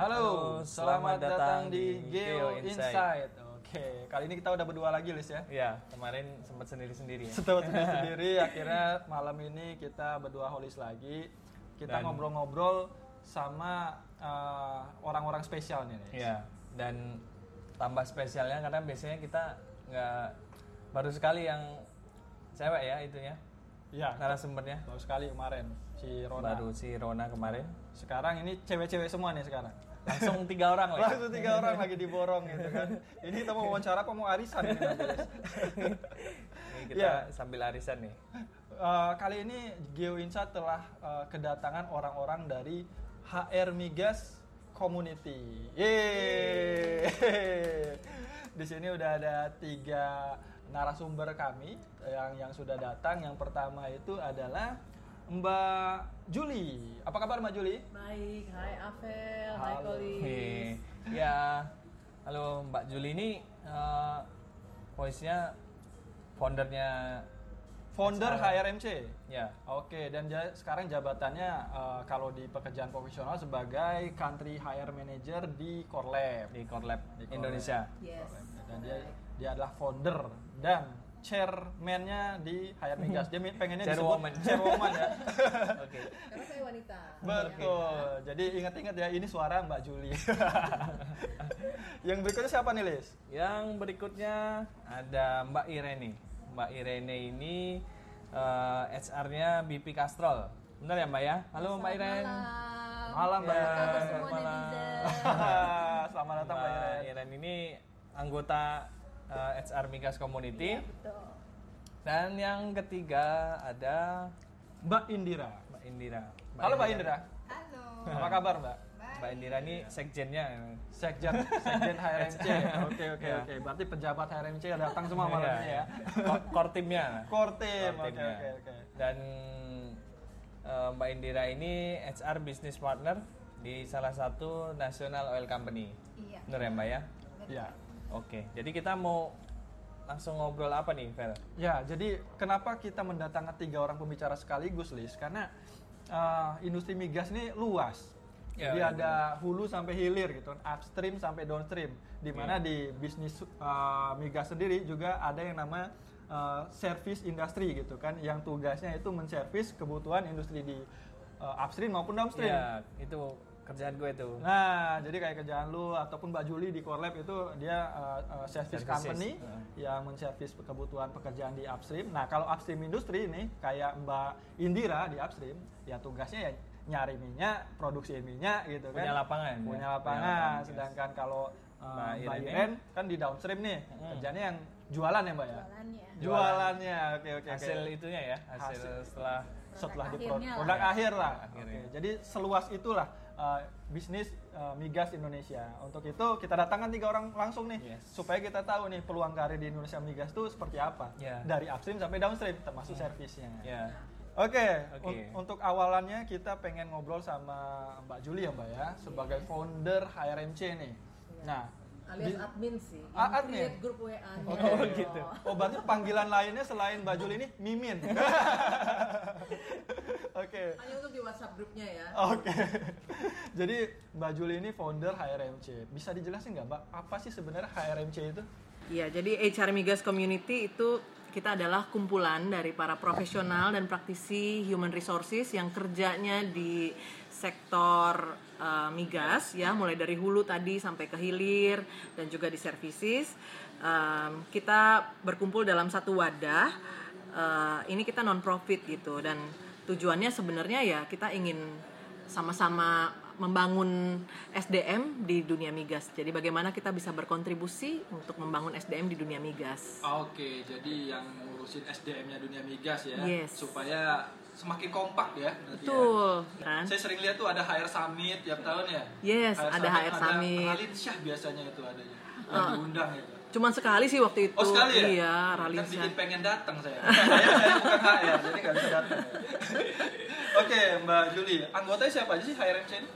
Halo, selamat, datang di Geo Insight. Oke, kali ini kita udah berdua lagi, Lis ya. Iya, kemarin sempat sendiri-sendiri ya. Setelah sendiri, akhirnya malam ini kita berdua holis lagi. Kita ngobrol-ngobrol sama uh, orang-orang spesial nih. Lis. Iya, dan tambah spesialnya karena biasanya kita nggak baru sekali yang cewek ya itunya Iya, narasumbernya. baru sekali kemarin si Rona. Baru si Rona kemarin. Sekarang ini cewek-cewek semua nih sekarang. Langsung tiga orang lagi. Langsung tiga orang lagi diborong gitu kan. Ini kita mau wawancara apa mau arisan ini nanti, Lis? Ini kita Iya. sambil arisan nih. Uh, kali ini Geo Insight telah uh, kedatangan orang-orang dari HR Migas Community. Yeay. Di sini udah ada tiga narasumber kami yang yang sudah datang. Yang pertama itu adalah Mbak Juli. Apa kabar Mbak Juli? Baik, hai Avel, hai Halo. Kolis. Hei. Ya, halo Mbak Juli ini eh, voice-nya foundernya Founder HRMC. ya Oke, dan ja- sekarang jabatannya uh, kalau di pekerjaan profesional sebagai Country Hire Manager di Corlab. di Core Lab Di Core Indonesia. Yes. dan dia dia adalah founder dan chairman-nya di Hayat Migas. Dia pengennya Chairwoman. disebut chairwoman ya. Oke. Karena saya wanita. Betul. Jadi ingat-ingat ya ini suara Mbak Juli. Yang berikutnya siapa nih, Lis? Yang berikutnya ada Mbak Irene. Mbak Irene ini eh, HR-nya BP Castrol. Benar ya Mbak ya? Halo Mbak Irene. Malam. Malam, Mbak Ya, semua malam. Selamat datang Mbak Mbak Irene. Irene ini anggota eh, HR Migas Community. Iya, betul. Dan yang ketiga ada Mbak Indira. Mbak Indira. Halo Mbak Indira. Halo. Apa kabar, Mbak? Mbak Indira ini sekjennya. Sekjen Sekjen HRMC. Oke oke Ya. oke. Berarti pejabat HRMC datang semua malam Iya, ini ya. Core- timnya. Core team. Core Oke oke oke. Dan eh, Mbak Indira ini HR business partner di salah satu national oil company. Iya. Benar ya Mbak ya? Ya. Oke. Jadi kita mau langsung ngobrol apa nih, Vel? Ya, jadi kenapa kita mendatangkan tiga orang pembicara sekaligus, Lis? Karena uh, industri migas ini luas. Ya, Jadi benar, ada hulu sampai hilir gitu, upstream sampai downstream. Di mana Iya. di bisnis uh, migas sendiri juga ada yang nama uh, service industry gitu kan, yang tugasnya itu menservis kebutuhan industri di uh, upstream maupun downstream. Ya, itu kerjaan gue itu. Nah, jadi kayak kerjaan lu ataupun Mbak Juli di Core Lab itu dia uh, uh, service Services, company uh. yang menservis kebutuhan pekerjaan di upstream. Nah, kalau upstream industri ini kayak Mbak Indira di upstream, ya tugasnya ya nyari minyak, produksi minyak gitu kan. Punya lapangan, ya? Punya Punya lapangan. lapangan, Sedangkan kalau uh, Mbak? Iren kan di downstream nih, Hmm. kerjanya yang jualan ya, Mbak ya. Jualannya. Jualannya. Oke, oke, oke. Hasil itunya ya, hasil, Hasil. setelah setelah di Produk produk, akhirnya produk lah. akhir lah. Akhirnya. Oke, Jadi seluas itulah uh, bisnis uh, migas Indonesia. Untuk itu kita datangkan tiga orang langsung nih Yes. supaya kita tahu nih peluang karir di Indonesia migas itu seperti apa. Ya. Dari upstream sampai downstream termasuk servisnya. ya. Oke, Oke. un- untuk awalannya kita pengen ngobrol sama Mbak Juli ya Mbak ya, sebagai founder HRMC nih. Nah, Alias di- admin sih. Ah, admin? Create grup WA. -nya. Oke. Oh, gitu. Oh berarti panggilan lainnya selain Mbak Juli ini Mimin. Oke. Hanya untuk di WhatsApp grupnya ya. Oke. Jadi Mbak Juli ini founder HRMC. Bisa dijelasin nggak Mbak, apa sih sebenarnya HRMC itu? Iya, jadi HR Migas Community itu kita adalah kumpulan dari para profesional dan praktisi human resources yang kerjanya di sektor uh, migas ya, mulai dari hulu tadi sampai ke hilir dan juga di services. Um, kita berkumpul dalam satu wadah. Uh, ini kita non profit gitu dan tujuannya sebenarnya ya kita ingin sama-sama membangun SDM di dunia migas. Jadi bagaimana kita bisa berkontribusi untuk membangun SDM di dunia migas. Oke, jadi yang ngurusin SDM-nya dunia migas ya, Yes. supaya semakin kompak ya. ya. Betul, kan? Saya sering lihat tuh ada HR Summit tiap tahun ya. Yes, ada HR Summit. Ada Ralin Syah biasanya itu adanya. Yang diundang itu. Cuman sekali sih waktu itu. Oh sekali ya? Iya, Kan Ralin bikin Syah. pengen datang saya. saya, saya bukan HR, jadi nggak bisa datang. ya. Oke, Mbak Juli, anggotanya siapa aja sih HRMC ini?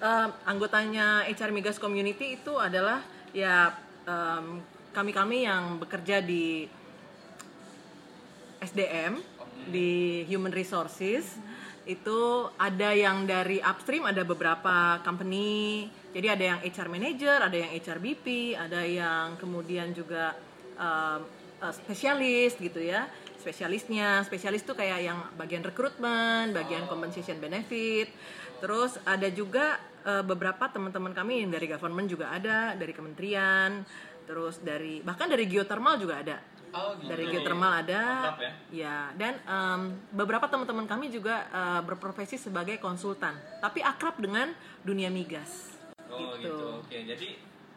Eh, anggotanya HR Migas Community itu adalah ya em, kami-kami yang bekerja di SDM di Human Resources itu ada yang dari upstream ada beberapa company Jadi ada yang HR manager, ada yang HR BP, ada yang kemudian juga um, uh, spesialis gitu ya. Spesialisnya, spesialis tuh kayak yang bagian rekrutmen, bagian compensation benefit. Terus ada juga uh, beberapa teman-teman kami dari government juga ada, dari kementerian, terus dari bahkan dari geothermal juga ada. Oh, gitu. Dari geothermal ada, Mantap ya. ya. Dan em, beberapa teman-teman kami juga eh, berprofesi sebagai konsultan, tapi akrab dengan dunia migas. Oh Gitu. gitu. Oke, jadi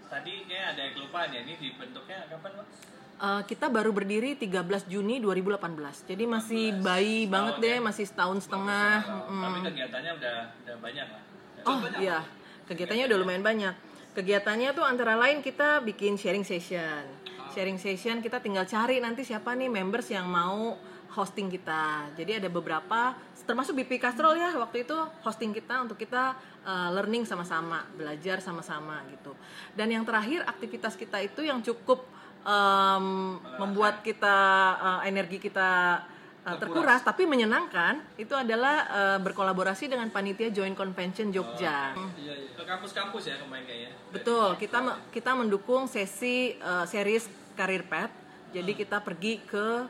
tadi kayak ada yang kelupaan ya. Ini dibentuknya kapan, Pak? Eh, kita baru berdiri 13 Juni 2018, jadi masih bayi banget deh, masih setahun setengah. Mm. Tapi kegiatannya udah udah banyak lah. Oh iya, kegiatannya udah lumayan banyak. Kegiatannya tuh antara lain kita bikin sharing session. Sharing session kita tinggal cari nanti siapa nih members yang mau hosting kita. Jadi ada beberapa, termasuk BP Castrol ya waktu itu hosting kita untuk kita uh, learning sama-sama, belajar sama-sama gitu. Dan yang terakhir aktivitas kita itu yang cukup um, membuat kita uh, energi kita uh, terkuras tapi menyenangkan itu adalah uh, berkolaborasi dengan panitia Joint Convention Jogja. Iya, iya. Ke kampus-kampus ya kemarin kayaknya. Betul, kita kita mendukung sesi uh, series Career Path. Jadi kita pergi ke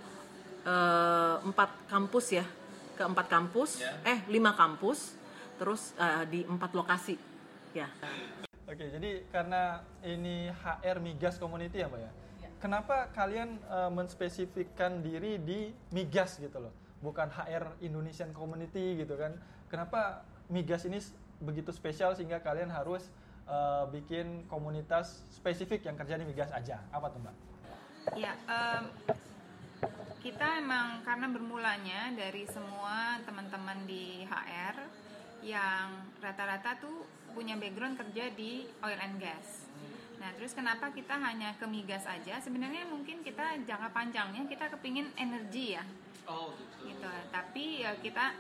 uh, empat kampus ya, ke empat kampus, Ya. eh lima kampus, terus uh, di empat lokasi, ya. Oke, jadi karena ini HR Migas Community ya, Mbak ya. Kenapa kalian eh, menspesifikkan diri di Migas gitu loh, bukan HR Indonesian Community gitu kan? Kenapa Migas ini begitu spesial sehingga kalian harus eh, bikin komunitas spesifik yang kerja di Migas aja? Apa tuh, Mbak? Ya, em, kita emang karena bermulanya dari semua teman-teman di HR yang rata-rata tuh punya background kerja di oil and gas. Nah, terus kenapa kita hanya ke migas aja? Sebenarnya mungkin kita jangka panjangnya kita kepingin energi ya, Oh, gitu. gitu. Tapi ya kita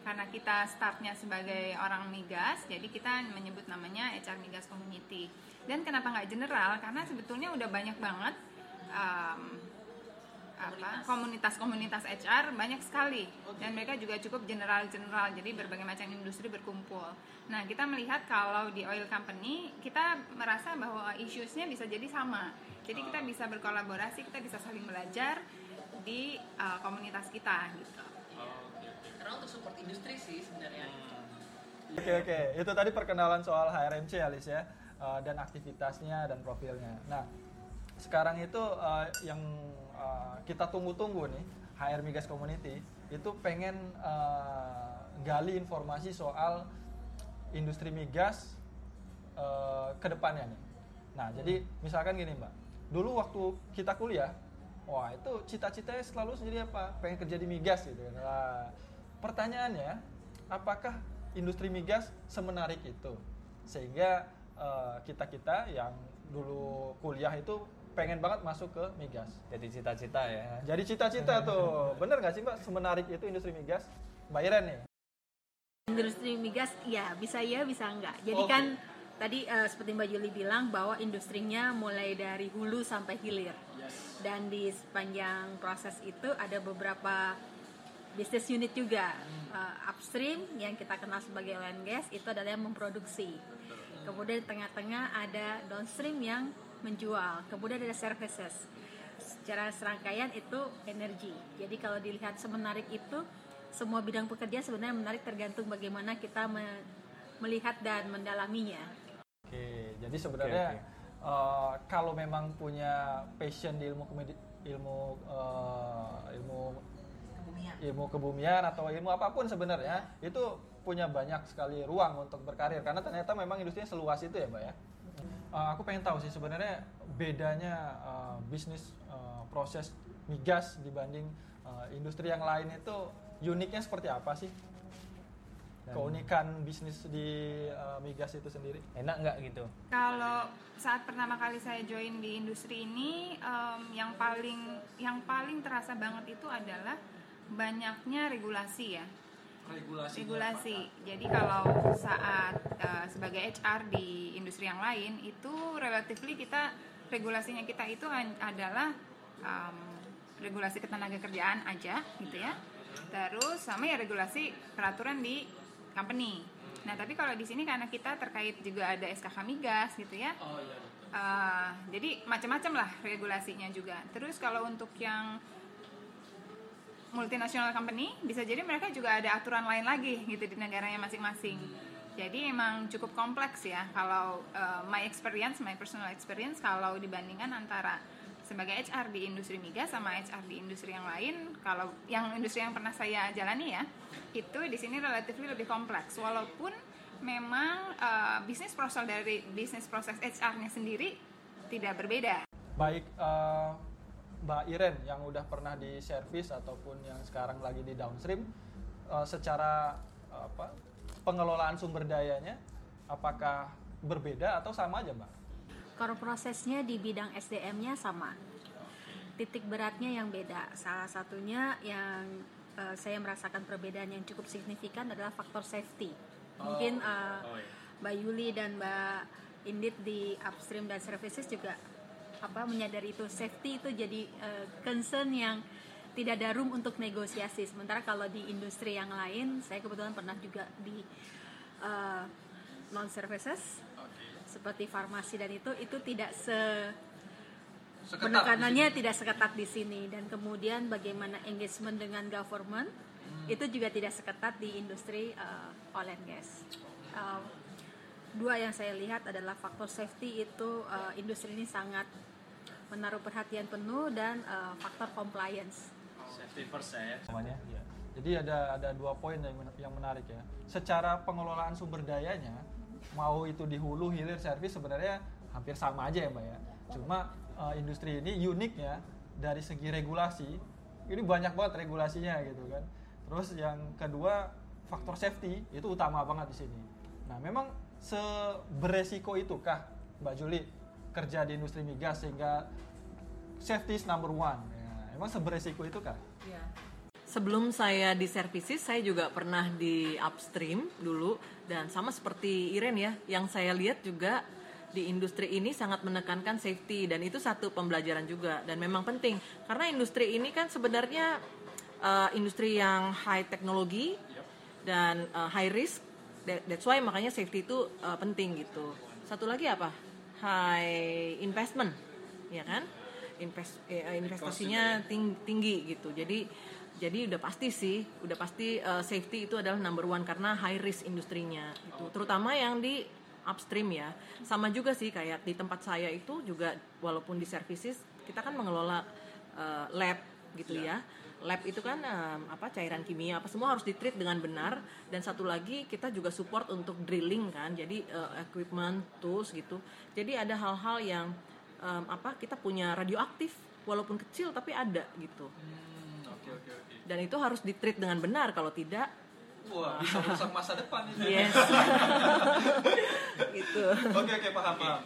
karena kita startnya sebagai orang migas, jadi kita menyebut namanya HR Migas Community. Dan kenapa nggak general? Karena sebetulnya udah banyak banget um, apa komunitas-komunitas HR banyak sekali dan mereka juga cukup general-general jadi berbagai macam industri berkumpul. Nah kita melihat kalau di oil company kita merasa bahwa issues-nya bisa jadi sama. Jadi kita bisa berkolaborasi, kita bisa saling belajar di uh, komunitas kita gitu. Karena untuk support industri sih sebenarnya. Oke oke, itu tadi perkenalan soal HRMC Alis ya eh, dan aktivitasnya dan profilnya. Nah sekarang itu eh, yang eh, kita tunggu-tunggu nih HR Migas Community itu pengen eh, gali informasi soal industri migas eh, ke depannya nih. Nah jadi misalkan gini mbak, dulu waktu kita kuliah, wah itu cita-citanya selalu sendiri apa? Pengen kerja di migas gitu kan. Nah, pertanyaannya, apakah industri migas semenarik itu sehingga kita kita yang dulu kuliah itu pengen banget masuk ke migas. Jadi cita-cita ya. Jadi cita-cita tuh, bener nggak sih mbak semenarik itu industri migas? Mbak Iren nih. Industri migas, ya bisa ya bisa enggak. Jadi Oke. kan tadi eh, seperti Mbak Juli bilang bahwa industrinya mulai dari hulu sampai hilir. Dan di sepanjang proses itu ada beberapa bisnis unit juga. Eh, upstream yang kita kenal sebagai oil and gas itu adalah yang memproduksi. Kemudian di tengah-tengah ada downstream yang menjual. Kemudian ada services. Secara serangkaian itu energi. Jadi kalau dilihat semenarik itu semua bidang pekerjaan sebenarnya menarik tergantung bagaimana kita me- melihat dan mendalaminya. Oke, jadi sebenarnya Oke, eh, kalau memang punya passion di ilmu komedi- ilmu eh, ilmu ilmu kebumian atau ilmu apa pun sebenarnya itu punya banyak sekali ruang untuk berkarir karena ternyata memang industrinya seluas itu ya mbak ya. Eh, aku pengen tahu sih sebenarnya bedanya eh, bisnis eh, proses migas dibanding eh, industri yang lain itu uniknya seperti apa sih? Keunikan bisnis di eh, migas itu sendiri? Enak nggak gitu? Kalau saat pertama kali saya join di industri ini, em, yang paling yang paling terasa banget itu adalah banyaknya regulasi ya. Regulasi. Jadi kalau saat eh, sebagai HR di industri yang lain itu relatively kita regulasinya kita itu adalah em, regulasi ketenaga kerjaan aja gitu ya. Terus sama ya regulasi peraturan di company. Nah, tapi kalau di sini karena kita terkait juga ada SKK migas gitu ya. Oh iya. Eh, jadi macam-macam lah regulasinya juga. Terus kalau untuk yang multinational company bisa jadi mereka juga ada aturan lain lagi gitu di negaranya masing-masing. Jadi emang cukup kompleks ya kalau uh, my experience, my personal experience kalau dibandingkan antara sebagai HR di industri migas sama HR di industri yang lain, kalau yang industri yang pernah saya jalani ya, itu di sini relatif lebih kompleks. Walaupun memang uh, bisnis proses dari bisnis proses HR-nya sendiri tidak berbeda. Baik eh, Mbak Iren yang udah pernah di service ataupun yang sekarang lagi di downstream eh, secara eh, apa pengelolaan sumber dayanya apakah berbeda atau sama aja Mbak? Core prosesnya di bidang SDM-nya sama. Titik beratnya yang beda. Salah satunya yang eh, saya merasakan perbedaan yang cukup signifikan adalah faktor safety. Mungkin eh, Mbak Yuli dan Mbak Indit di upstream dan services juga apa menyadari itu. Safety itu jadi eh, concern yang tidak ada room untuk negosiasi. Sementara kalau di industri yang lain, saya kebetulan pernah juga di non services seperti farmasi dan itu itu tidak se penekanannya tidak seketat di sini. Dan kemudian bagaimana engagement dengan government itu juga tidak seketat di industri uh, oil and gas. Uh, dua yang saya lihat adalah faktor safety itu uh, industri ini sangat menaruh perhatian penuh dan uh, faktor compliance. Safety first ya. Semuanya. Jadi ada ada dua poin yang yang menarik ya. Secara pengelolaan sumber dayanya, mau itu di hulu, hilir, servis sebenarnya hampir sama aja ya mbak ya. Cuma eh, industri ini unik ya dari segi regulasi. Ini banyak banget regulasinya gitu kan. Terus yang kedua faktor safety itu utama banget di sini. Nah memang seberesiko itukah mbak Juli kerja di industri migas sehingga safety is number one. Ya, emang seberesiko itu kah? Iya. Sebelum saya di services, saya juga pernah di upstream dulu dan sama seperti Iren ya, yang saya lihat juga di industri ini sangat menekankan safety dan itu satu pembelajaran juga dan memang penting karena industri ini kan sebenarnya uh, industri yang high teknologi dan uh, high risk. That- That's why makanya safety itu uh, penting gitu. Satu lagi apa? High investment, ya kan? Invest, eh, investasinya ting- tinggi gitu. Jadi jadi udah pasti sih, udah pasti uh, safety itu adalah number one karena high risk industrinya itu, terutama yang di upstream ya. Sama juga sih kayak di tempat saya itu juga walaupun di services kita kan mengelola uh, lab gitu ya. Lab itu kan um, apa cairan kimia apa semua harus ditreat dengan benar dan satu lagi kita juga support untuk drilling kan. Jadi uh, equipment, tools gitu. Jadi ada hal-hal yang um, apa kita punya radioaktif walaupun kecil tapi ada gitu Oke oke oke. dan itu harus ditreat dengan benar kalau tidak Wah, bisa merusak masa depan ini. yes gitu Oke oke paham paham.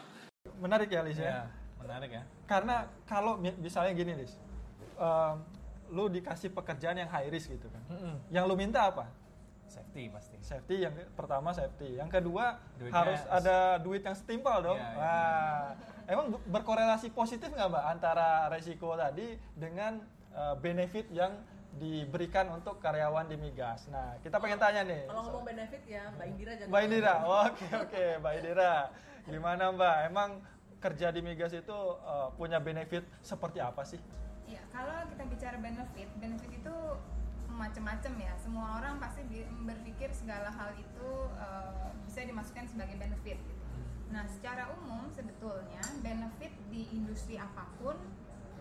Menarik ya Lis ya. Ya, menarik ya. Karena kalau mi- misalnya gini Lis, em, lu dikasih pekerjaan yang high risk gitu kan. Yang lu minta apa? Safety pasti. Safety yang pertama safety, yang kedua Duitnya harus s- ada duit yang setimpal dong. Iya, iya. Wah, emang be- berkorelasi positif nggak mbak antara resiko tadi dengan eh, benefit yang diberikan untuk karyawan di migas? Nah, kita pengen tanya nih. kalau ngomong benefit ya mbak Indira jangan Mbak Indira, oke oke Mbak Indira, gimana Mbak? Emang kerja di migas itu eh, punya benefit seperti apa sih? Kalau kita bicara benefit, benefit itu macam-macam ya. Semua orang pasti berpikir segala hal itu eh, bisa dimasukkan sebagai benefit. Gitu. Nah, secara umum sebetulnya benefit di industri apa pun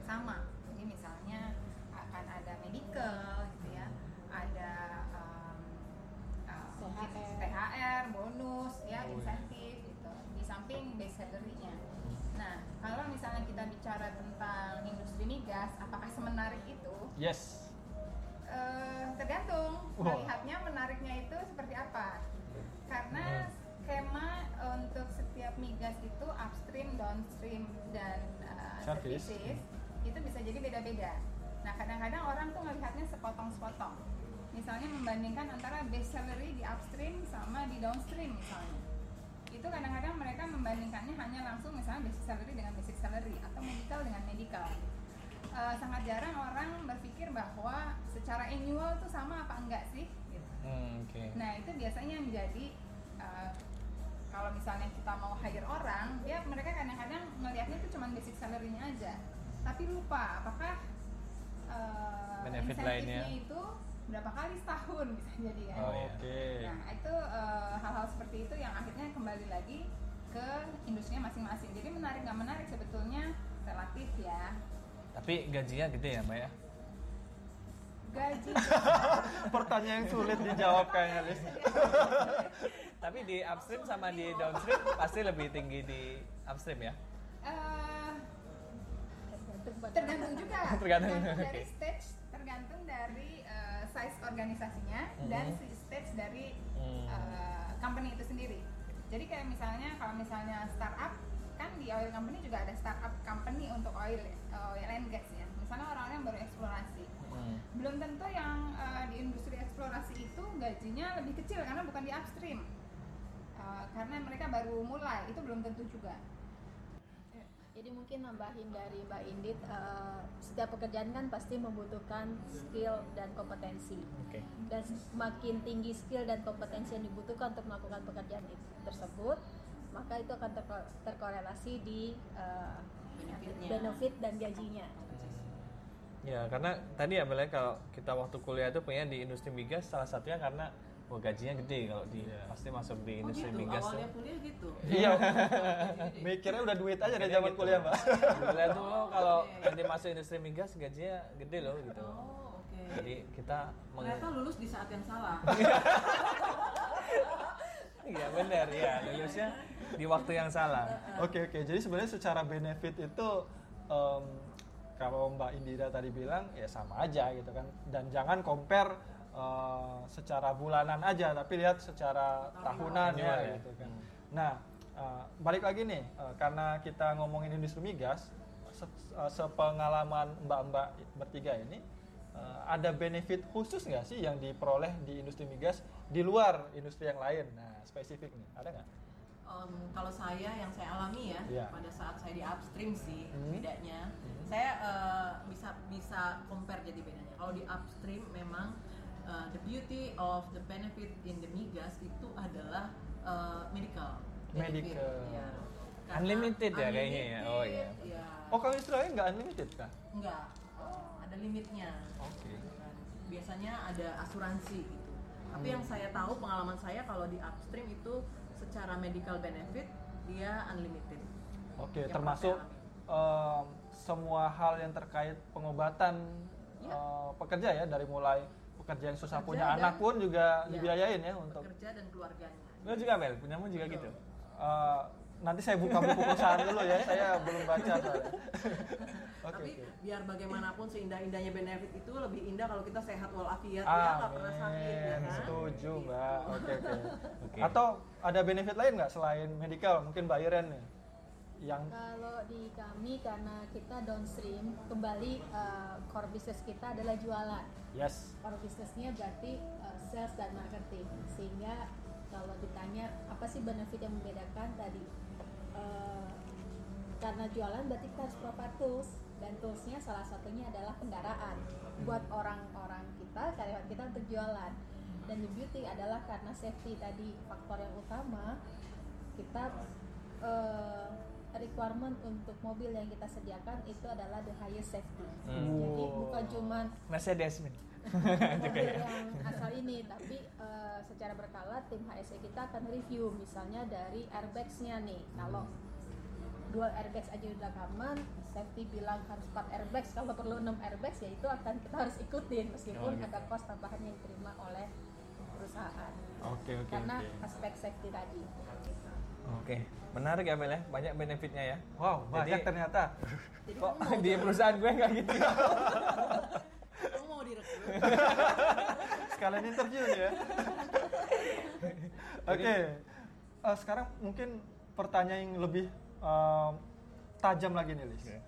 sama. Jadi misalnya akan ada medical, gitu ya, ada em, eh, mungkin THR. THR, bonus, ya, insentif, gitu. Di samping base salary-nya. Nah, kalau misalnya kita bicara tentang industri migas, apakah semenarik itu? Yes. Eh, tergantung Wah. melihatnya menariknya itu seperti apa. Karena skema untuk setiap migas itu upstream, downstream dan Service. services itu bisa jadi beda-beda. Nah, kadang-kadang orang tuh melihatnya sepotong-sepotong. Misalnya membandingkan antara base salary di upstream sama di downstream misalnya. Itu kadang-kadang mereka membandingkannya hanya langsung misalnya basic salary dengan basic salary atau medical dengan medical. Eh, sangat jarang orang berpikir bahwa secara annual tuh sama apa enggak sih? Gitu. Hmm, oke. Nah itu biasanya yang menjadi eh, kalau misalnya kita mau hire orang, dia mereka kadang-kadang ngelihatnya itu cuma basic salary-nya aja, tapi lupa apakah eh, Benefit lainnya. itu berapa kali setahun bisa jadi kan. Oh, iya. Oke. Nah, itu hal-hal seperti itu yang akhirnya kembali lagi ke industrinya masing-masing. Jadi menarik nggak menarik sebetulnya relatif ya. Tapi gajinya gede ya, Mbak ya? Gaji Pertanyaan yang sulit dijawab kayaknya, Lis. Tapi di upstream sama di downstream pasti lebih tinggi di upstream ya? eh, Tergantung pada tergantung juga. Tergantung, dari stage, tergantung dari eh, size organisasinya dan si stage dari Hmm. eh, company itu sendiri. Jadi kayak misalnya kalau misalnya startup kan di oil company juga ada startup company untuk oil oil and gas ya. Misalnya orang-orang yang baru eksplorasi. Hmm. belum tentu yang eh, di industri eksplorasi itu gajinya lebih kecil karena bukan di upstream Eh, karena mereka baru mulai itu belum tentu juga Jadi mungkin nambahin dari Mbak Indit, eh, setiap pekerjaan kan pasti membutuhkan skill dan kompetensi. Oke. Dan semakin tinggi skill dan kompetensi yang dibutuhkan untuk melakukan pekerjaan itu tersebut, maka itu akan terko- terkorelasi di Benefitnya. benefit dan gajinya. Ya, karena tadi ya Bel, kalau kita waktu kuliah itu pengen di industri migas salah satunya karena wah gajinya gede kalau di pasti masuk di Oh industri gitu, migas awalnya tuh. kuliah gitu. Iya. Mikirnya udah duit aja dari zaman Gitu. kuliah, Mbak. Kuliah tuh lo kalau nanti masuk industri migas gajinya gede loh gitu. Oh, oke. Jadi kita meng- Ternyata lulus di saat yang salah. Iya benar ya lulusnya di waktu yang salah. Oke oke. Jadi sebenarnya secara benefit itu em, kalau Mbak Indira tadi bilang ya sama aja gitu kan. Dan jangan compare eh, secara bulanan aja, tapi lihat secara tahunan ya ya. gitu kan. Nah eh, balik lagi nih eh, karena kita ngomongin industri migas, se- sepengalaman Mbak-Mbak bertiga ini. ada benefit khusus nggak sih yang diperoleh di industri migas di luar industri yang lain? Nah, spesifik nih, ada nggak? Em, kalau saya yang saya alami ya Iya. pada saat saya di upstream sih Hmm. bedanya saya eh, bisa bisa compare jadi bedanya kalau di upstream memang eh, the beauty of the benefit in the migas itu adalah eh, medical benefit. Medical. Iya. Karena Unlimited ya kayaknya ya? Oh, iya. iya. Oh, kalau lain nggak unlimited kah? enggak ada limitnya Oke. kan. biasanya ada asuransi gitu tapi yang saya tahu pengalaman saya kalau di upstream itu secara medical benefit dia unlimited Oke, Yang termasuk em, semua hal yang terkait pengobatan Iya. eh, pekerja ya dari mulai pekerja yang susah Pekerja punya anak pun juga Iya. dibiayain ya untuk pekerja dan keluarganya Lo juga Mel, punyamu juga gitu. eh, nanti saya buka buku perusahaan dulu ya, saya belum baca. Oke, tapi oke. biar bagaimanapun seindah-indahnya benefit itu lebih indah kalau kita sehat walafiat ya nggak pernah sakit ya Amin, kan setuju mbak. Oke oke. Oke. Atau ada benefit lain nggak selain medical? Mungkin Mbak Iren nih, yang Kalau di kami karena kita downstream, kembali eh, core business kita adalah jualan. yes. Core businessnya berarti eh, sales dan marketing. Sehingga kalau ditanya apa sih benefit yang membedakan tadi, eh, karena jualan berarti kita harus provide tools dan toolsnya salah satunya adalah kendaraan buat orang-orang kita karyawan kita untuk jualan dan the beauty adalah karena safety tadi faktor yang utama kita eh, requirement untuk mobil yang kita sediakan itu adalah the highest safety Hmm. jadi bukan cuman Mercedes. Mobil yang asal ini tapi eh, secara berkala tim HSE kita akan review misalnya dari airbagsnya nih kalau dua airbags aja udah aman safety bilang harus 4 airbags kalau perlu 6 airbags ya itu akan kita harus ikutin meskipun Oh, gitu. ada cost tambahan yang diterima oleh perusahaan Oke oke karena oke. aspek safety tadi Oke, menarik ya Mel ya, banyak benefitnya ya. Wow banyak Jadi- ternyata. jadi Kok di perusahaan gue nggak gitu? mau direkrut Sekalian interview ya. Oke, Eh, sekarang mungkin pertanyaan yang lebih em, tajam lagi nih, Lis. Oke.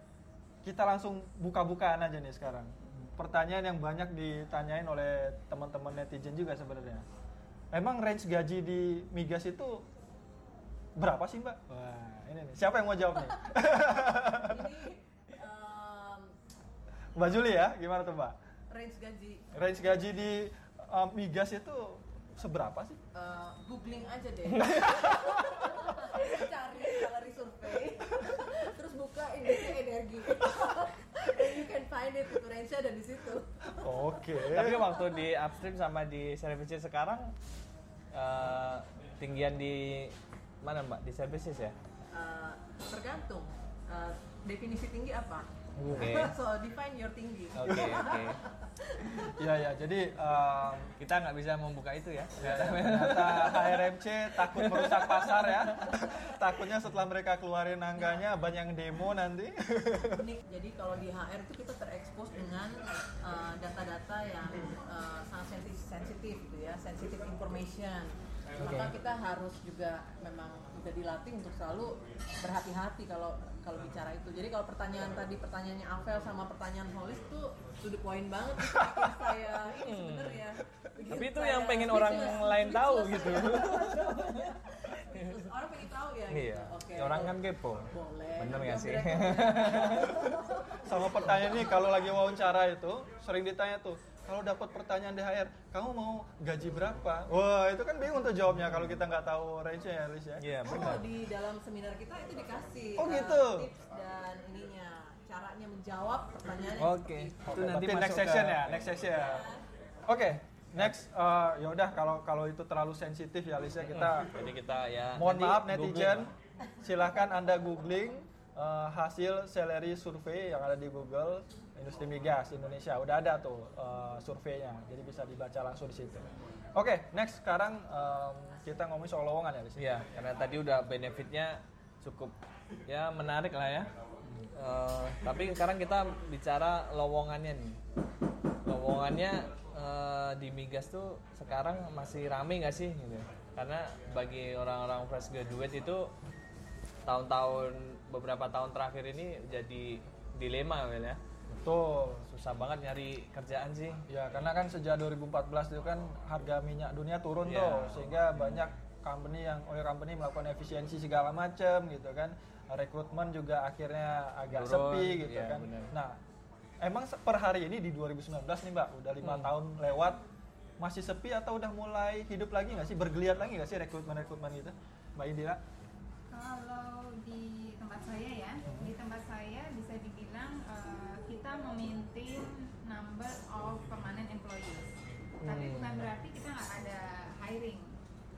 Kita langsung buka-bukaan aja nih sekarang. Pertanyaan yang banyak ditanyain oleh teman-teman netizen juga sebenarnya. Emang range gaji di migas itu berapa sih, Mbak? Wah, ini nih. Siapa yang mau jawab nih? ini Mbak Juli ya, gimana tuh, Mbak? Range gaji. Range gaji di em, migas itu seberapa sih? Eh, googling aja deh. Cari salary survey terus buka indeks energi. And you can find it itu range ada di situ. Oke. Tapi waktu di upstream sama di services sekarang eh, tinggian di mana mbak? Di services ya? Eh, tergantung. Eh, definisi tinggi apa Oke. so define your tinggi Oke oke. Iya ya, jadi em, Kita nggak bisa membuka itu ya. ternyata HRMC takut merusak pasar ya. Takutnya setelah mereka keluarin angkanya banyak yang demo nanti. unik. Jadi kalau di HR itu kita terekspos dengan uh, data-data yang uh, sangat sensitif, sensitif gitu ya, sensitive information. Maka kita harus juga memang juga dilatih untuk selalu berhati-hati kalau kalau bicara itu. Jadi kalau pertanyaan tadi pertanyaannya Avel sama pertanyaan Holis tuh to the point banget itu bikin saya ini sebenarnya. bikin Tapi itu yang pengen orang speechless. lain tahu gitu. Terus orang pengen tahu ya gitu. Iya. Oke. Orang kan kepo. boleh. Bener nggak sih? Sama pertanyaan ini kalau lagi wawancara itu sering ditanya tuh, kalau dapat pertanyaan di HR, kamu mau gaji berapa? Wah, itu kan bingung tuh jawabnya kalau kita nggak tahu range-nya ya, Lis ya. Iya Oh, benar. di dalam seminar kita itu dikasih Oh, uh, gitu? tips dan ininya caranya menjawab pertanyaan Oke. Oke, Itu nanti berarti next masuk section ke- ya, next section. Oke, next eh, ya udah kalau kalau itu terlalu sensitif ya Lis ya kita Jadi kita ya. mohon maaf netizen, lah. silahkan anda googling eh, hasil salary survey yang ada di Google industri migas Indonesia udah ada tuh eh, surveinya, jadi bisa dibaca langsung di situ. Oke, next sekarang em, kita ngomongin soal lowongan ya Lis. Iya, karena tadi udah benefitnya cukup ya menarik lah ya. Eh, tapi sekarang kita bicara lowongannya nih. Lowongannya eh, di migas tuh sekarang masih rame nggak sih? Gitu. Karena bagi orang-orang fresh graduate itu tahun-tahun beberapa tahun terakhir ini jadi dilema Wel ya. Betul. Susah banget nyari kerjaan sih. Ya, karena kan sejak 2014 itu kan harga minyak dunia turun Iya. tuh, sehingga banyak company yang oil company melakukan efisiensi segala macam gitu kan. Rekrutmen juga akhirnya agak Turun, sepi gitu iya, kan. benar. Nah, emang per hari ini di 2019 nih Mbak, udah lima Hmm. tahun lewat, masih sepi atau udah mulai hidup lagi nggak sih, bergeliat lagi nggak sih rekrutmen-rekrutmen gitu, Mbak Indira? Kalau di tempat saya ya, di tempat saya bisa dibilang eh, kita memaintain number of permanent employees. Tapi Hmm. bukan berarti kita nggak ada hiring.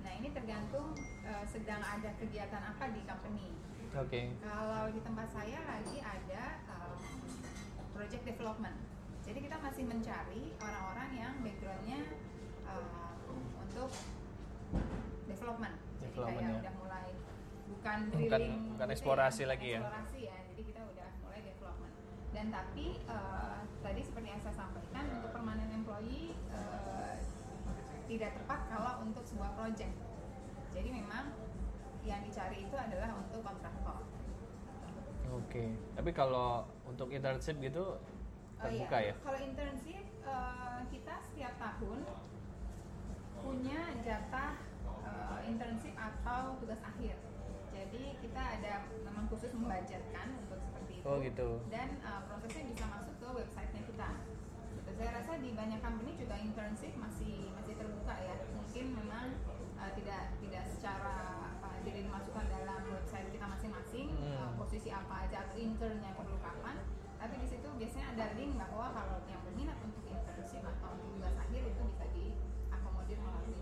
Nah ini tergantung eh, sedang ada kegiatan apa di company. Oke. Kalau di tempat saya lagi ada um, project development. Jadi kita masih mencari orang-orang yang backgroundnya uh, untuk development. Jadi Development, kayak ya. udah mulai bukan Bukan- drilling, bukan gitu eksplorasi ya, lagi ya. Eksplorasi ya. Jadi kita udah mulai development. Dan tapi uh, tadi seperti yang saya sampaikan untuk permanent employee uh, tidak tepat kalau untuk sebuah project. Jadi memang yang dicari itu adalah untuk kontraktor. Oke. Tapi kalau untuk internship gitu Oh terbuka iya. ya? Kalau internship eh, kita setiap tahun punya jatah eh, internship atau tugas akhir. Jadi kita ada memang khusus membudgetkan untuk seperti itu. Oh, gitu. Dan eh, prosesnya bisa masuk ke websitenya kita. Gitu. Saya rasa di banyak company juga internship masih masih terbuka ya. Mungkin memang eh, tidak tidak secara link bahwa kalau yang berminat untuk internship atau untuk tugas akhir itu bisa diakomodir melalui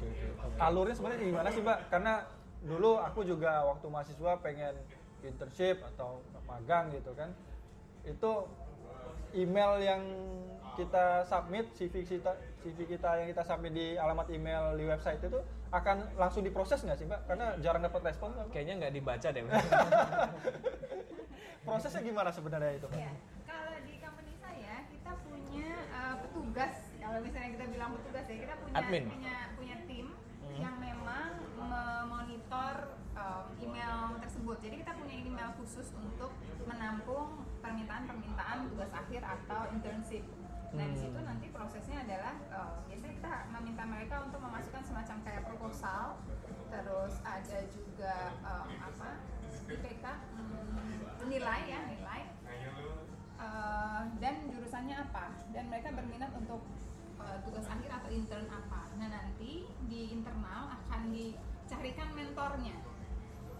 Oke, oke. Alurnya sebenarnya gimana sih Mbak? Karena dulu aku juga waktu mahasiswa pengen internship atau magang gitu kan. Itu email yang kita submit CV kita CV kita yang kita submit di alamat email di website itu akan langsung diproses nggak sih Mbak? Karena jarang dapat respon. Mbak. Kayaknya nggak dibaca deh. Prosesnya gimana sebenarnya itu? Mbak? Ya, kalau di company saya kita punya uh, petugas. Kalau misalnya kita bilang petugas ya, kita punya Admin. punya punya tim Hmm. yang memang memonitor um, email tersebut. Jadi kita punya email khusus untuk menampung permintaan-permintaan tugas akhir atau internship. Nah di situ Hmm. nanti prosesnya adalah uh, biasanya kita meminta mereka untuk memasukkan semacam kayak proposal, terus ada juga um, apa IPK hmm, nilai ya nilai Uh, dan jurusannya apa dan mereka berminat untuk uh, eh, tugas akhir atau intern apa. Nah nanti di internal akan dicarikan mentornya.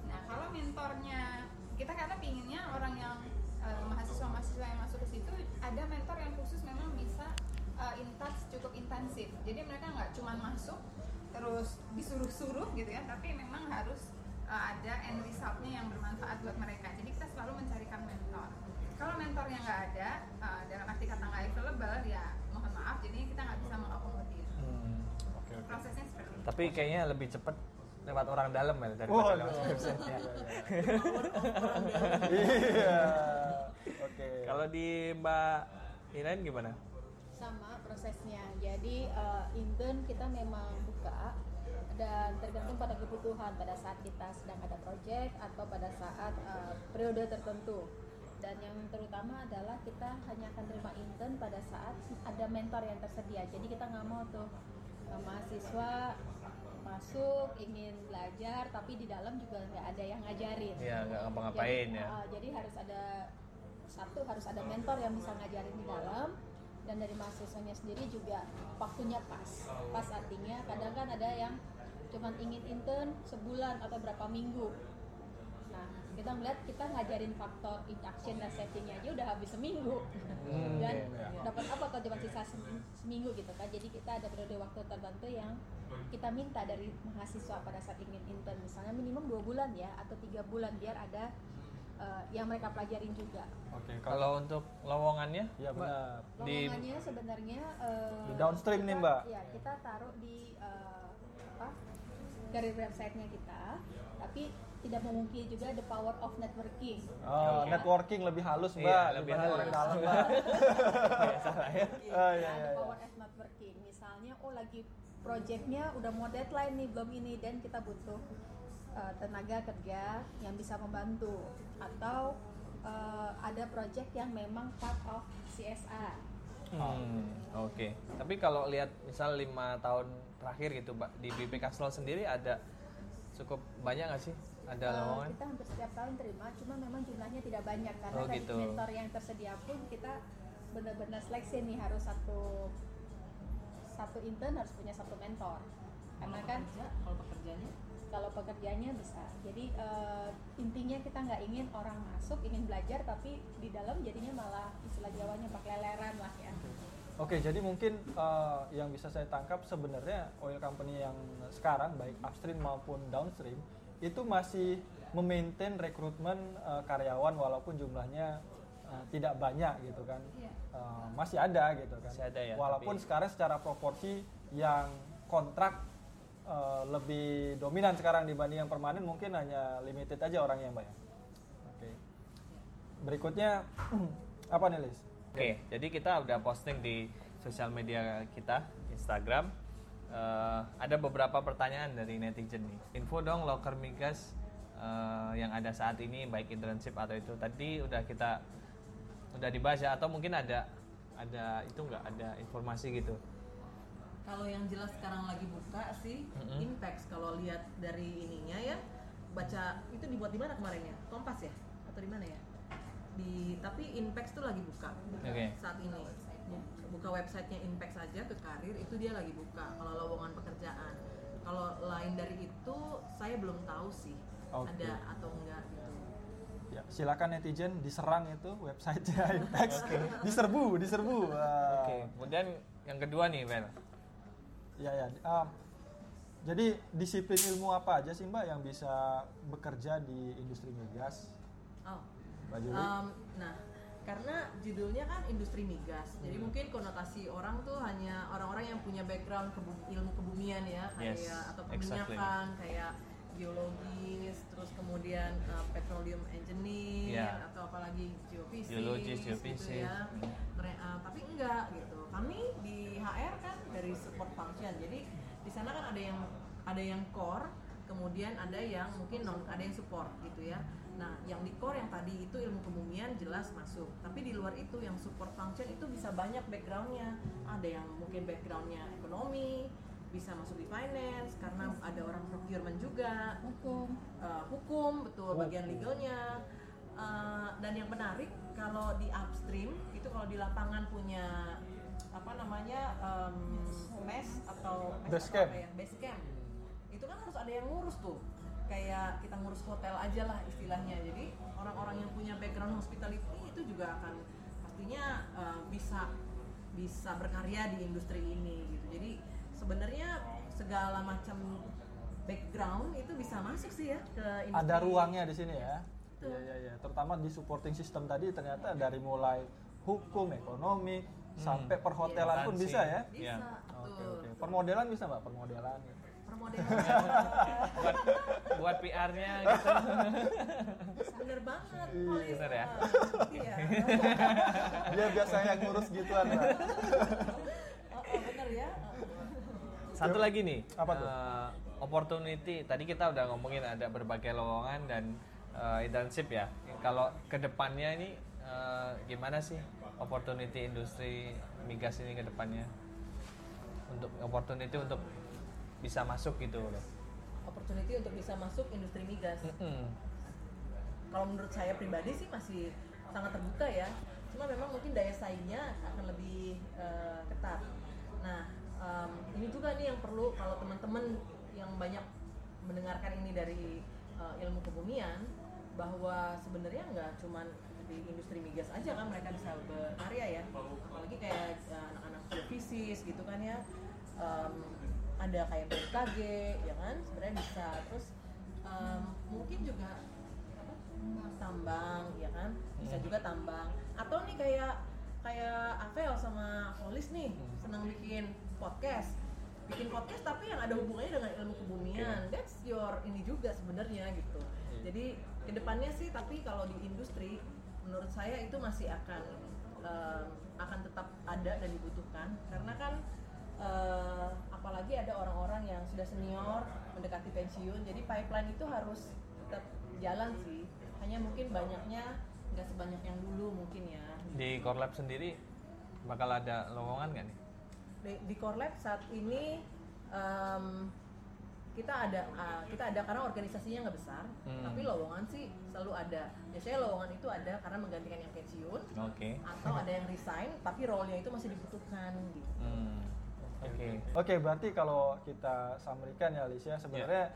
Nah kalau mentornya kita karena pinginnya orang yang eh, mahasiswa-mahasiswa yang masuk ke situ ada mentor yang khusus memang bisa uh, in touch cukup intensif. Jadi mereka nggak cuma masuk terus disuruh-suruh gitu ya, tapi memang harus uh, ada end resultnya yang bermanfaat buat mereka. Jadi kita selalu mencarikan mentor. Kalau mentornya nggak ada, uh, dalam arti kata nggak available, ya mohon maaf, jadinya kita nggak bisa mengakomodir. Hmm, oke oke. Prosesnya seperti itu. Tapi kayaknya lebih cepat lewat orang dalam ya daripada Waduh. lewat website-nya. Iya. Oke. Kalau di Mbak Irain gimana? sama prosesnya jadi eh, intern kita memang buka dan tergantung pada kebutuhan pada saat kita sedang ada project atau pada saat eh, periode tertentu dan yang terutama adalah kita hanya akan terima intern pada saat ada mentor yang tersedia. Jadi kita nggak mau tuh eh, mahasiswa masuk ingin belajar tapi di dalam juga nggak ada yang ngajarin. Iya, nggak ngapa-ngapain jadi, ya. uh, jadi harus ada satu harus ada mentor yang bisa ngajarin di dalam. Dan dari mahasiswanya sendiri juga waktunya pas. Pas artinya kadang kan ada yang cuman ingin intern sebulan atau berapa minggu kita melihat kita ngajarin faktor induction dan settingnya aja udah habis seminggu. Hmm, dan iya. dapat apa kalau cuma sisa sem- seminggu gitu kan? Jadi kita ada periode waktu tertentu yang kita minta dari mahasiswa pada saat ingin intern. Misalnya minimum dua bulan ya atau tiga bulan biar ada eh, yang mereka pelajarin juga. Oke, kalau Kalau untuk lowongannya, Iya benar. Di- lowongannya sebenarnya eh, Di downstream nih, kita- Mbak. ya kita taruh di eh, apa dari websitenya kita. Tapi tidak memungkiri juga the power of networking Oh, Ya. networking lebih halus, Mbak. Iya, lebih halus. orang dalam, Mbak. ya salah ya. Oh, iya, Nah, iya, the iya. power of networking misalnya oh lagi projectnya udah mau deadline nih belum ini dan kita butuh uh, tenaga kerja yang bisa membantu atau uh, ada project yang memang part of CSR Hmm, oke. Tapi kalau lihat misal lima tahun terakhir gitu, Mbak, di BP Kastel sendiri ada cukup banyak nggak sih? Ada Uh, lowongan? kita hampir setiap tahun terima cuma memang jumlahnya tidak banyak karena Oh, dari gitu. mentor yang tersedia pun kita benar-benar seleksi nih harus satu satu intern harus punya satu mentor. Karena kan kalau pekerjaannya kalau pekerjaannya bisa. Jadi eh, intinya kita nggak ingin orang masuk ingin belajar tapi di dalam jadinya malah istilah jawanya pakai leleran lah ya. Oke, jadi mungkin eh, yang bisa saya tangkap sebenarnya oil company yang sekarang baik upstream maupun downstream itu masih memaintain rekrutmen eh, karyawan walaupun jumlahnya eh, tidak banyak gitu kan. Eh, masih ada gitu kan. Masih ada ya, Walaupun tapi- sekarang secara proporsi yang kontrak eh, lebih dominan sekarang dibanding yang permanen mungkin hanya limited aja orangnya Mbak ya. Oke. Berikutnya apa nih Lis? Oke, jadi kita udah posting di sosial media kita, Instagram. Eh, ada beberapa pertanyaan dari netizen nih. Info dong loker migas eh, yang ada saat ini, baik internship atau itu. Tadi udah kita udah dibahas ya, atau mungkin ada ada itu nggak ada informasi gitu. Kalau yang jelas sekarang lagi buka sih Mm-mm. Impex kalau lihat dari ininya ya baca itu dibuat di mana kemarin ya Kompas ya atau di mana ya di tapi Impex tuh lagi buka, buka Oke. saat ini buka websitenya Impex saja ke karir itu dia lagi buka kalau lowongan pekerjaan kalau lain dari itu saya belum tahu sih Oke. ada atau enggak gitu Ya, silakan netizen diserang itu websitenya Impex. diserbu, diserbu. Wah. Oke, kemudian yang kedua nih, Vel. Ya ya. um, jadi disiplin ilmu apa aja sih Mbak yang bisa bekerja di industri migas? oh Mbak Juli? Um, nah, karena judulnya kan industri migas, jadi Hmm. mungkin konotasi orang tuh hanya orang-orang yang punya background kebu- ilmu kebumian ya, Yes, kayak atau exactly. keminyakan, kayak geologis, terus kemudian uh, petroleum engineer Yeah. atau apalagi geofisik, Geologis, gitu geofisik. ya. Mere- uh, tapi enggak gitu. Kami di HR kan dari support function, jadi di sana kan ada yang ada yang core, kemudian ada yang mungkin non ada yang support gitu ya. Nah, yang di core yang tadi itu ilmu kebumian jelas masuk. Tapi di luar itu yang support function itu bisa banyak backgroundnya. Ada yang mungkin backgroundnya ekonomi, bisa masuk di finance karena ada orang procurement juga, hukum uh, hukum betul bagian legalnya. Uh, dan yang menarik kalau di upstream itu kalau di lapangan punya apa namanya em, mes atau mes Base atau camp. apa ya base camp itu kan harus ada yang ngurus tuh kayak kita ngurus hotel aja lah istilahnya jadi orang-orang yang punya background hospitality itu juga akan pastinya eh, bisa bisa berkarya di industri ini gitu jadi sebenarnya segala macam background itu bisa masuk sih ya ke industri ada ruangnya di sini ya. Iya iya iya. Terutama di supporting system tadi ternyata dari mulai hukum, ekonomi sampai perhotelan pun Akuntansi. bisa ya. bisa Iya. Oke oke. Permodelan bisa mbak? Permodelan. gitu. Permodelan buat buat PR-nya gitu. bener banget Iya. Bener ya? iya Dia biasa yang ngurus gituan mbak. oh, oh, bener ya Satu lagi nih, Apa tuh? eh, opportunity. Tadi kita udah ngomongin ada berbagai lowongan dan eh, internship ya. Kalau ke depannya ini eh, gimana sih opportunity industri migas ini ke depannya? Untuk opportunity untuk bisa masuk gitu. Loh. opportunity untuk bisa masuk industri migas. Mm-mm. kalau menurut saya pribadi sih masih sangat terbuka ya. Cuma memang mungkin daya saingnya akan lebih eh, ketat. Nah em, ini juga nih yang perlu kalau teman-teman yang banyak mendengarkan ini dari eh, ilmu kebumian bahwa sebenarnya nggak cuman di industri migas aja kan mereka bisa berkarya ya. Apalagi kayak eh, anak-anak geofisis gitu kan ya. Em, ada kayak BMKG ya kan? Sebenarnya bisa. Terus em, mungkin juga apa? Tambang ya kan? Bisa juga tambang. Atau nih kayak kayak Avel sama Polis nih senang bikin podcast. Bikin podcast tapi yang ada hubungannya dengan ilmu kebumian that's your ini juga sebenarnya gitu. Jadi ke depannya sih tapi kalau di industri menurut saya itu masih akan em, akan tetap ada dan dibutuhkan. Karena kan eh, apalagi ada orang-orang yang sudah senior mendekati pensiun jadi pipeline itu harus tetap jalan sih hanya mungkin banyaknya nggak sebanyak yang dulu mungkin ya Di Core Lab sendiri bakal ada lowongan nggak nih? di, di saat ini em, kita ada ah, kita ada karena organisasinya nggak besar Hmm. tapi lowongan sih selalu ada biasanya lowongan itu ada karena menggantikan yang pensiun Oke. atau ada yang resign tapi role-nya itu masih dibutuhkan gitu Hmm. Oke. Oke, berarti kalau kita samarikan ya Alicia, sebenarnya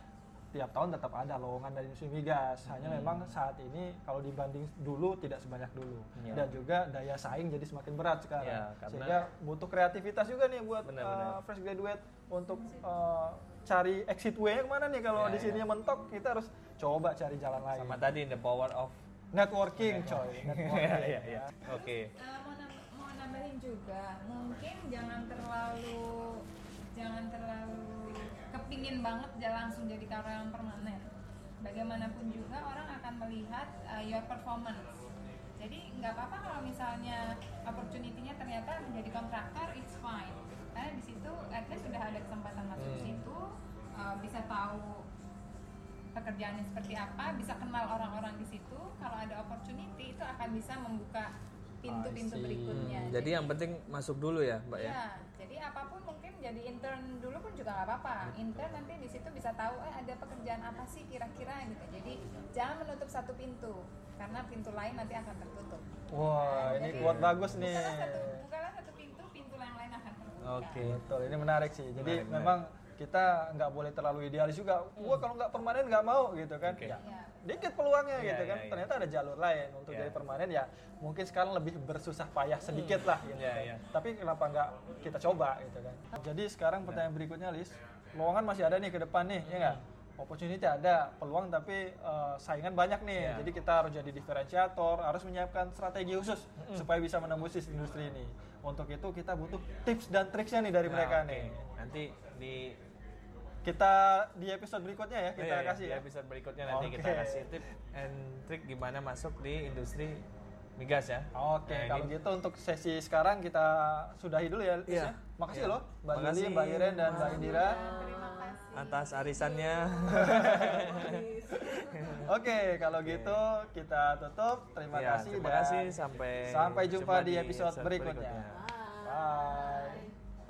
tiap tahun tetap ada lowongan dari industri migas. Hanya memang saat ini kalau dibanding dulu tidak sebanyak dulu. Iya. Dan juga daya saing jadi semakin berat sekarang. Iya, karena- Sehingga butuh kreativitas juga nih buat Benar, uh, benar. fresh graduate untuk uh, cari exit way ke mana nih kalau Iya, di sini iya. mentok kita harus coba cari jalan lain. Sama tadi the power of Networking, coy. Networking. Iya, iya. Oke. Eh, mau, nam- mau nambahin juga mungkin jangan terlalu jangan terlalu kepingin banget jangan langsung jadi karyawan permanen bagaimanapun juga orang akan melihat uh, your performance jadi nggak apa-apa kalau misalnya opportunity-nya ternyata menjadi kontraktor it's fine karena di situ at least sudah ada kesempatan masuk Hmm. situ uh, bisa tahu pekerjaannya seperti apa, bisa kenal orang-orang di situ. Kalau ada opportunity itu akan bisa membuka pintu-pintu berikutnya. Hmm, jadi yang penting masuk dulu ya, Mbak ya. ya, jadi apa pun mungkin jadi intern dulu pun juga nggak apa-apa. Intern nanti di situ bisa tahu eh ada pekerjaan apa sih kira-kira gitu. Jadi jangan menutup satu pintu karena pintu lain nanti akan tertutup. Wah, ini Jadi, quote bagus nih. Bukalah satu, bukalah satu pintu, pintu yang lain akan terbuka. Oke. Betul, ini menarik sih. Jadi Menarik, memang kita nggak boleh terlalu idealis juga. Gua kalau nggak permanen nggak mau gitu kan. Oke. Ya, Ya. dikit peluangnya Iya, gitu kan. iya, iya. Ternyata ada jalur lain untuk Iya. jadi permanen ya. Mungkin sekarang lebih bersusah payah sedikit lah gitu. Iya, kan. iya. Tapi kenapa nggak kita coba gitu kan. Jadi sekarang pertanyaan berikutnya Lis, lowongan masih ada nih ke depan nih, ya nggak? Opportunity ada, peluang tapi eh, saingan banyak nih. Iya. Jadi kita harus jadi diferensiator, harus menyiapkan strategi khusus supaya bisa menembus industri ini. Untuk itu kita butuh tips dan triksnya nih dari Nah, mereka oke. nih. Nanti di Kita di episode berikutnya ya kita Oh, iya, iya, kasih di ya. episode berikutnya nanti kita Oke. kasih tip and trick gimana masuk di industri migas ya. Oke, Nah, kalau ini- gitu untuk sesi sekarang kita sudahi dulu ya, Iya. ya. Makasih Iya. loh, Mbak Lili. Mbak Iren dan Mbak Indira. Terima kasih. atas arisannya. Oke, kalau gitu kita tutup. Terima Ya, kasih terima dan kasih sampai sampai jumpa di episode berikutnya. berikutnya. Bye.